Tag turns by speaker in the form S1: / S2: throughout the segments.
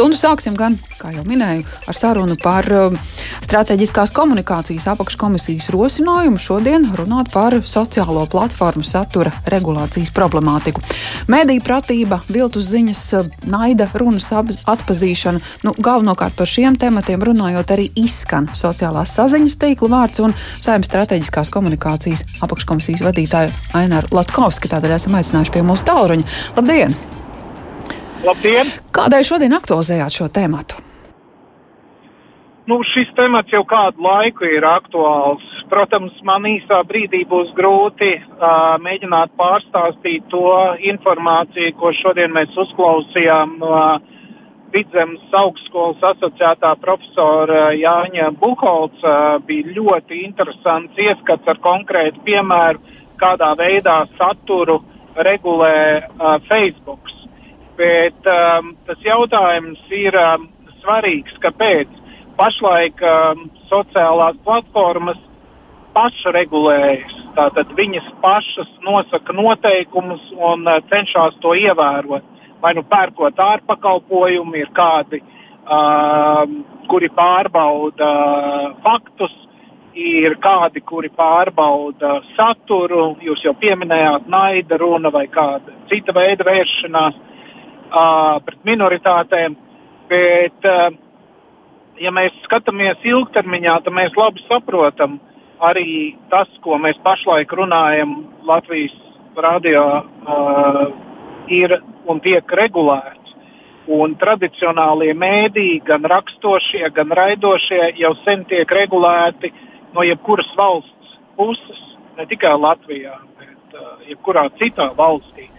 S1: Stundu sāksim gan, kā jau minēju, ar sarunu par um, strateģiskās komunikācijas apakškomisijas rosinājumu šodien runāt par sociālo platformu satura regulācijas problemātiku. Mēdīja pratība, viltus ziņas, naida runas atpazīšana, nu, galvenokārt par šiem tematiem runājot arī izskan sociālās saziņas tīkla vārds un saimnes strateģiskās komunikācijas apakškomisijas vadītāja Aināra Latkovska. Tādēļ esam aicinājuši pie mūsu tālruņa. Labdien!
S2: Labdien!
S1: Kādēļ šodien aktualizējāt šo tēmatu?
S2: Nu, šis temats jau kādu laiku ir aktuāls. Protams, man īsā brīdī būs grūti uh, mēģināt pārstāstīt to informāciju, ko šodien mēs uzklausījām no uh, Vidzemes augstskolas asociētā profesora Jāņa Buholca. Uh, bija ļoti interesants ieskats ar konkrētu piemēru, kādā veidā saturu regulē uh, Facebook bet um, tas jautājums ir um, svarīgs, kāpēc pašlaik um, sociālās platformas pašregulējas. Tātad viņas pašas nosaka noteikumus un uh, cenšas to ievērot. Vai nu pērkot ārpakalpojumu, ir kādi, uh, kuri pārbauda faktus, ir kādi, kuri pārbauda saturu. Jūs jau pieminējāt naida runa vai kāda cita veida vēršanās pret minoritātēm. Bet, ja mēs skatāmies ilgtermiņā, tad mēs labi saprotam arī tas, ko mēs pašlaik runājam Latvijas radio, ir un tiek regulēts. Un tradicionālie mēdīji, gan rakstošie, gan raidošie, jau sen tiek regulēti no jebkuras valsts puses, ne tikai Latvijā, bet uh, jebkurā citā valstī.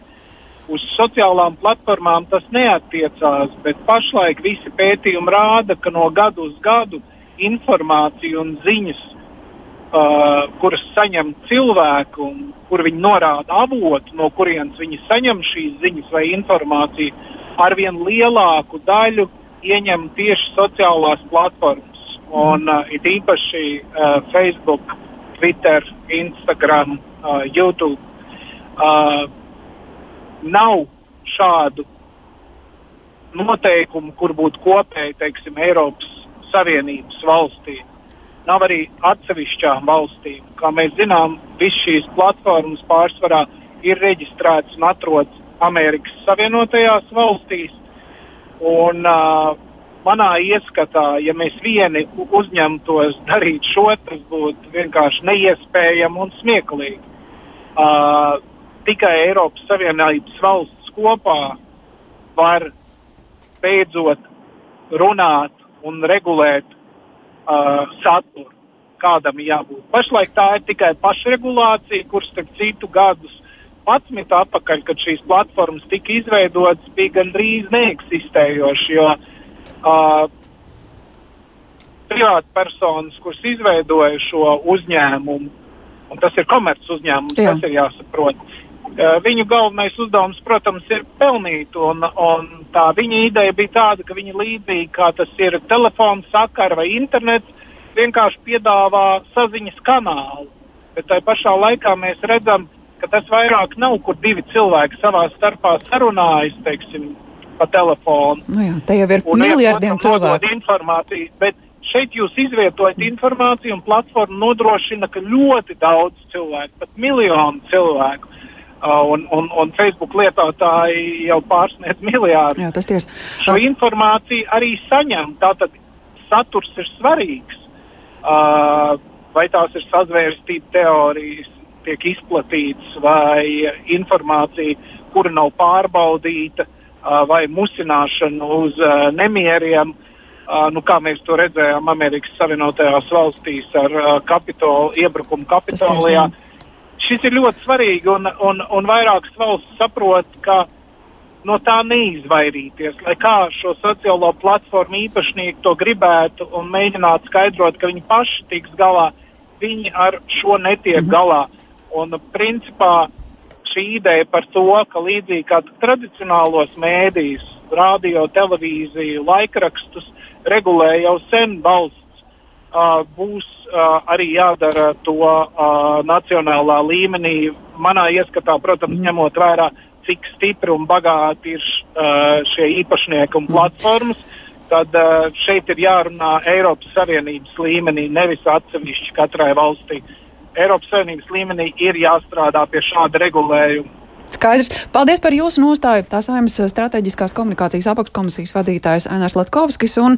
S2: Uz sociālām platformām tas neatiecās, bet pašlaik visi pētījumi rāda, ka no gada uz gadu informācija un ziņas, uh, kuras saņem cilvēku, un kur viņi norāda avotu, no kurienes viņi saņem šīs ziņas vai informāciju, arvien lielāku daļu ieņem tieši sociālās platformas. Un, uh, it īpaši uh, Facebook, Twitter, Instagram, uh, YouTube. Uh, nav šādu noteikumu, kur būtu kopēji teiksim, Eiropas Savienības valstīm. Nav arī atsevišķām valstīm. Kā mēs zinām, visas šīs platformas pārsvarā ir reģistrētas un atrodas Amerikas Savienotajās valstīs. Un, uh, manā ieskatā, ja mēs vieni uzņemtos darīt šo, tas būtu vienkārši neiespējami un smieklīgi. Uh, tikai Eiropas Savienības valsts kopā var beidzot runāt un regulēt uh, saturu, kādam jābūt. Pašlaik tā ir tikai pašregulācija, kuras, starp citu, gadus 11 atpakaļ, kad šīs platformas tika izveidotas, bija gandrīz neeksistējošas. Jo uh, privātpersonas, kuras izveidoja šo uzņēmumu, un tas ir komerc uzņēmums, Jā. tas ir jāsaprot. Viņu galvenais uzdevums, protams, ir pelnīt. Un, un tā viņa ideja bija tāda, ka viņi līdzīgi kā tas ir telefons, sakara vai internets, vienkārši piedāvā saziņas kanālu. Bet tajā pašā laikā mēs redzam, ka tas vairāk nav, kur divi cilvēki savā starpā sarunājas, teiksim, pa telefonu.
S1: Nu jā, te jau ir un miljardiem cilvēku.
S2: Bet šeit jūs izvietojat informāciju un platforma nodrošina, ka ļoti daudz cilvēku, pat miljonu cilvēku un, un, un Facebook lietotāji jau pārsniedz miljārdu.
S1: Jā, tas ties.
S2: Šo informāciju arī saņem. Tātad saturs ir svarīgs. Uh, vai tās ir sazvērstība teorijas, tiek izplatītas, vai informācija, kura nav pārbaudīta, uh, vai musināšana uz uh, nemieriem. Uh, nu, kā mēs to redzējām Amerikas Savienotajās valstīs ar uh, kapitolu, iebrukumu Kapitolijā. Tas šis ir ļoti svarīgi, un, un, un vairākas valsts saprot, ka no tā neizvairīties. Lai kā šo sociālo platformu īpašnieki to gribētu un mēģinātu skaidrot, ka viņi paši tiks galā, viņi ar šo netiek mhm. galā. Un, principā, šī ideja par to, ka līdzīgi kā tradicionālos mēdījus, radio, televīziju, laikrakstus regulē jau sen valsts uh, būs uh, arī jādara to uh, nacionālā līmenī. Manā ieskatā, protams, mm. ņemot vērā cik stipri un bagāti ir uh, šie īpašnieki un platformas, tad uh, šeit ir jārunā Eiropas Savienības līmenī, nevis atsevišķi katrai valstī. Eiropas Savienības līmenī ir jāstrādā pie šāda regulējuma.
S1: Skaidrs. Paldies par jūsu nostāju. Tā saimnes strateģiskās komunikācijas apakškomisijas vadītājs Ainārs Latkovskis. Un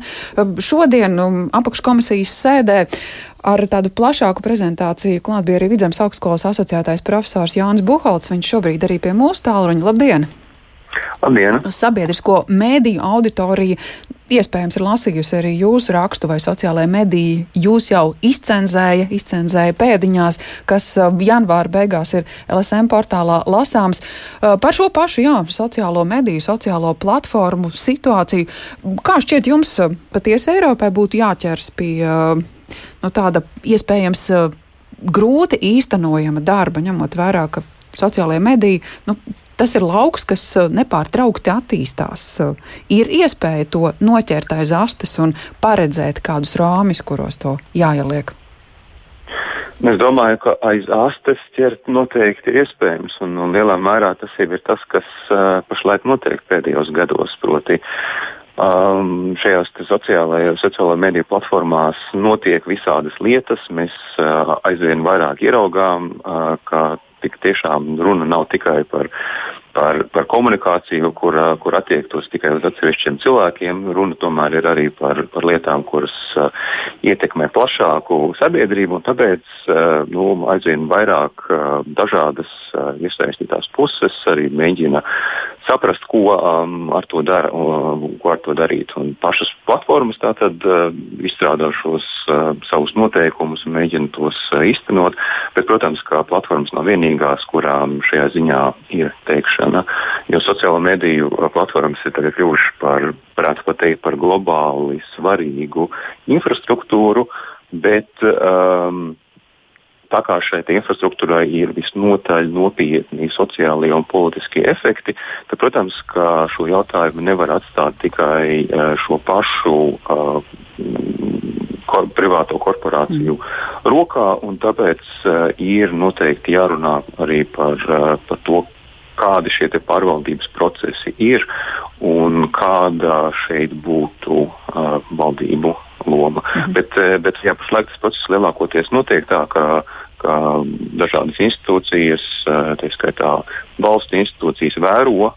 S1: šodien um, apakškomisijas sēdē ar tādu plašāku prezentāciju klāt bija arī Vidzemes augstskolas asociētais profesors Jānis Buhalts. Viņš šobrīd arī pie mūsu tālruņa. Labdien!
S3: Labdien!
S1: Sabiedrisko mēdīju auditorija iespējams ir lasījusi arī jūsu rakstu vai sociālajā mediji. Jūs jau izcenzēja, izcenzēja pēdiņās, kas uh, janvāra beigās ir LSM portālā lasāms. Uh, par šo pašu, jā, sociālo mediju, sociālo platformu situāciju. Kā šķiet jums uh, patiesi Eiropai būtu jāķers pie nu, tāda iespējams grūti īstenojama darba, ņemot vērā, ka sociālajie mediji nu, tas ir lauks, kas uh, nepārtraukti attīstās. Uh, ir iespēja to noķert aiz astes un paredzēt kādus rāmis, kuros to jāieliek.
S3: Es domāju, ka aiz astes ķert noteikti ir iespējams, un, un lielā mērā tas jau ir tas, kas uh, pašlaik notiek pēdējos gados. Proti, um, šajās sociālajās mediju platformās notiek visādas lietas. Mēs uh, aizvien vairāk ieraugām, uh, ka tik tiešām runa nav tikai par, par, par komunikāciju, kur, kur attiektos tikai uz atsevišķiem cilvēkiem. Runa tomēr ir arī par, par lietām, kuras uh, ietekmē plašāku sabiedrību. Tāpēc uh, nu, aizvien vairāk uh, dažādas uh, iesaistītās puses arī mēģina saprast, ko, um, ar, to dar, uh, ko ar to darīt. Un pašas platformas tātad uh, izstrādā šos uh, savus noteikumus un mēģina tos uh, iztenot. Bet, protams, ka platformas nav vienīgās, kurām šajā ziņā ir teikšana. Jo sociālo mediju platformas ir kļuvušas par, varētu pat teikt, par globāli svarīgu infrastruktūru. Bet, um, tā kā šai infrastruktūrai ir visnotaļ nopietni sociālie un politiskie efekti, tad, protams, ka šo jautājumu nevar atstāt tikai uh, šo pašu uh, kor, privāto korporāciju mm. rokā, un tāpēc uh, ir noteikti jārunā arī par, uh, par to, kādi šie pārvaldības procesi ir un kāda šeit būtu uh, valdību loma. Mm -hmm. Bet, bet jā, pašlaik tas process lielākoties notiek tā, ka ka dažādas institūcijas, tā skaitā valsts institūcijas, vēro,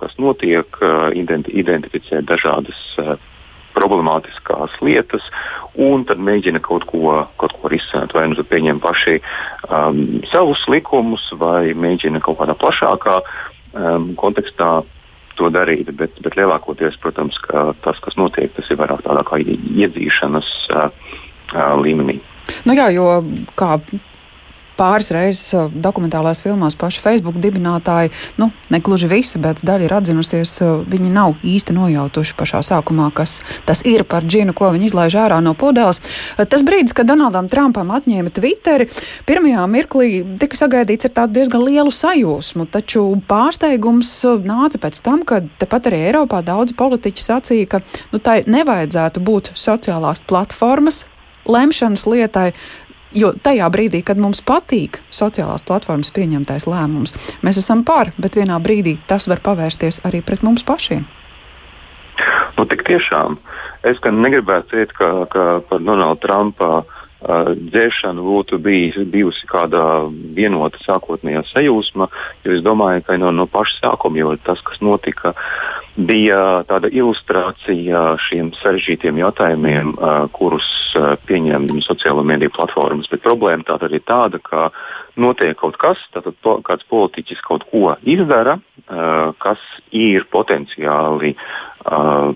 S3: kas notiek, identificē dažādas problemātiskās lietas, un tad mēģina kaut ko, kaut ko risināt. Vai nu pieņem paši um, savus likumus, vai mēģina kaut kādā plašākā um, kontekstā to darīt. Bet, bet lielākoties, protams, tas, kas notiek, tas ir vairāk tādā kā iedzīšanas uh, uh, līmenī.
S1: Nu jā, jo kā pāris reizes uh, dokumentālās filmās paši Facebook dibinātāji, nu, ne gluži visi, bet daļa ir atzinusies, uh, viņi nav īsti nojautuši pašā sākumā, kas tas ir par džinu, ko viņi izlaiž ārā no pudeles. Uh, tas brīdis, kad Donaldam Trumpam atņēma Twitteri, pirmajā mirklī tika sagaidīts ar tādu diezgan lielu sajūsmu, taču pārsteigums nāca pēc tam, kad tepat arī Eiropā daudzi politiķi sacīja, ka nu, tai nevajadzētu būt sociālās platformas lemšanas lietai, Jo tajā brīdī, kad mums patīk sociālās platformas pieņemtais lēmums, mēs esam par, bet vienā brīdī tas var pavērsties arī pret mums pašiem.
S3: Nu, tik tiešām. Es gan negribētu teikt, ka, ka par Donaldu Trumpa uh, dzēšanu būtu bijis, bijusi kāda vienota sākotnējā sajūsma, jo es domāju, ka no, no paša sākuma jau tas, kas notika, bija tāda ilustrācija šiem sarežģītiem jautājumiem, uh, kurus uh, pieņem sociālo mediju platformas. Bet problēma tātad ir tāda, ka notiek kaut kas, tātad po, kāds politiķis kaut ko izdara, uh, kas ir potenciāli uh,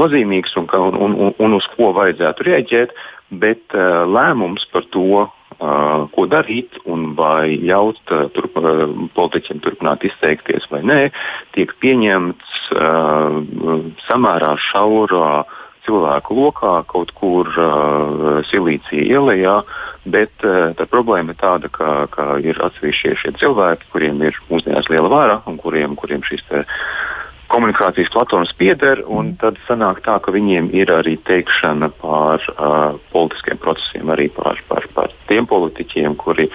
S3: nozīmīgs un, un, un, un uz ko vajadzētu rēģēt, bet uh, lēmums par to, Uh, ko darīt un vai ļaut uh, turp, uh, politiķiem turpināt izteikties vai nē, tiek pieņemts uh, samērā šaurā cilvēku lokā, kaut kur uh, Silīcija ielā. Bet uh, tā problēma ir tāda, ka, ka ir atsevišķi šie cilvēki, kuriem ir mūsdienās liela vara un kuriem, kuriem šīs komunikācijas platformas pieder, un tad sanāk tā, ka viņiem ir arī teikšana par uh, politiskiem procesiem, arī par, par, par tiem politiķiem, kuri,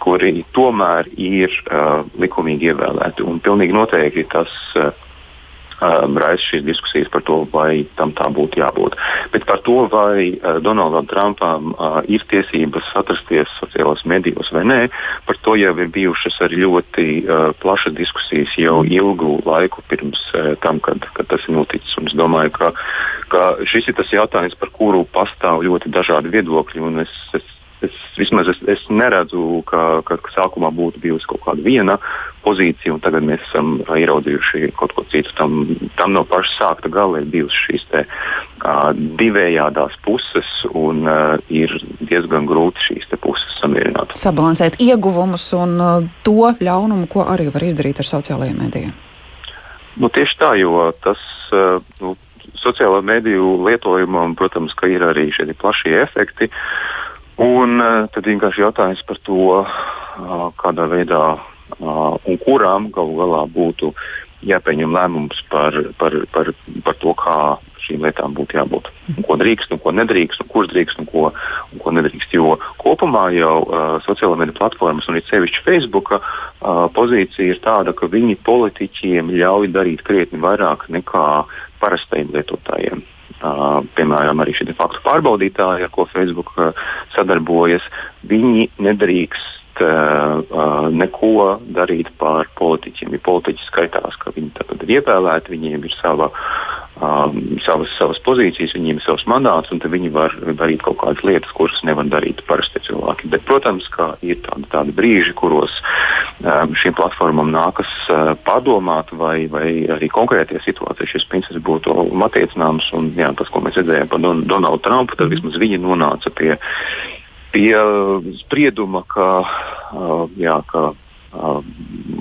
S3: kuri tomēr ir uh, likumīgi ievēlēti. Un pilnīgi noteikti tas. Uh, um, raisa šīs diskusijas par to, vai tam tā būtu jābūt. Bet par to, vai uh, Donaldam Trumpam uh, ir tiesības atrasties sociālajos medijos vai nē, par to jau ir bijušas arī ļoti uh, plašas diskusijas jau ilgu laiku pirms uh, tam, kad, kad tas ir noticis. Un es domāju, ka, ka šis ir tas jautājums, par kuru pastāv ļoti dažādi viedokļi. Es, es Es, vismaz es, es neredzu, ka, ka, sākumā būtu bijusi kaut kāda viena pozīcija, un tagad mēs esam ieraudzījuši kaut ko citu. Tam, tam no paša sākta gala ir bijusi šīs te, uh, divējādās puses, un uh, ir diezgan grūti šīs puses samierināt.
S1: Sabalansēt ieguvumus un uh, to ļaunumu, ko arī var izdarīt ar sociālajiem mēdījiem.
S3: Nu, tieši tā, jo tas. Uh, nu, Sociālo mediju lietojumam, protams, ir arī šie plašie efekti. Uh, Un uh, tad vienkārši jautājums par to, uh, kādā veidā uh, un kurām galu galā būtu jāpieņem lēmums par, par, par, par to, kā šīm lietām būtu jābūt. Un ko drīkst, un ko nedrīkst, un kurš drīkst, un ko, un ko nedrīkst. Jo kopumā jau uh, sociālā mediju platformas, un it sevišķi Facebook, uh, pozīcija ir tāda, ka viņi politiķiem ļauj darīt krietni vairāk nekā parastajiem lietotājiem. Uh, piemēram, arī šie faktu pārbaudītāji, ar ko Facebook uh, sadarbojas, viņi nedrīkst uh, neko darīt pār politiķiem. Ja politiķi skaitās, ka viņi ir ievēlēti, viņiem ir sava um, savas, savas pozīcijas, viņiem ir savs mandāts, un viņi var darīt kaut kādas lietas, kuras nevar darīt parasti cilvēki. Bet, protams, ka ir tādi, tādi brīži, kuros um, šīm platformām nākas uh, padomāt, vai, vai arī konkrētie situācijas šis princips būtu attiecināms. Un, jā, tas, ko mēs redzējām par Don Donaldu Trumpu, tad vismaz viņi nonāca pie, pie sprieduma, ka, uh, jā, ka uh,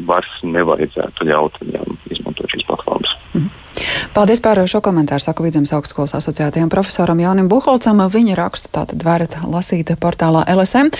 S3: vairs nevajadzētu ļaut viņiem izmantot šīs platformas. -hmm.
S1: Paldies par šo komentāru, saka Vidzemes augstskolas asociētajam profesoram Jānim Buholcam. Viņa rakstu tātad varat lasīt portālā LSM.